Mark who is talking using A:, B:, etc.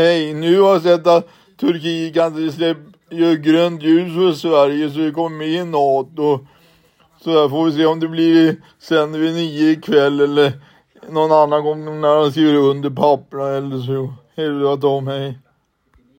A: Hej, nu har jag sett att Turkiet kanske släpper grönt ljus för Sverige så vi kommer med i NATO. Så där får vi se om det blir sen vid nio ikväll eller någon annan gång när de skriver under papperna eller så. Hej då, Tom, hej.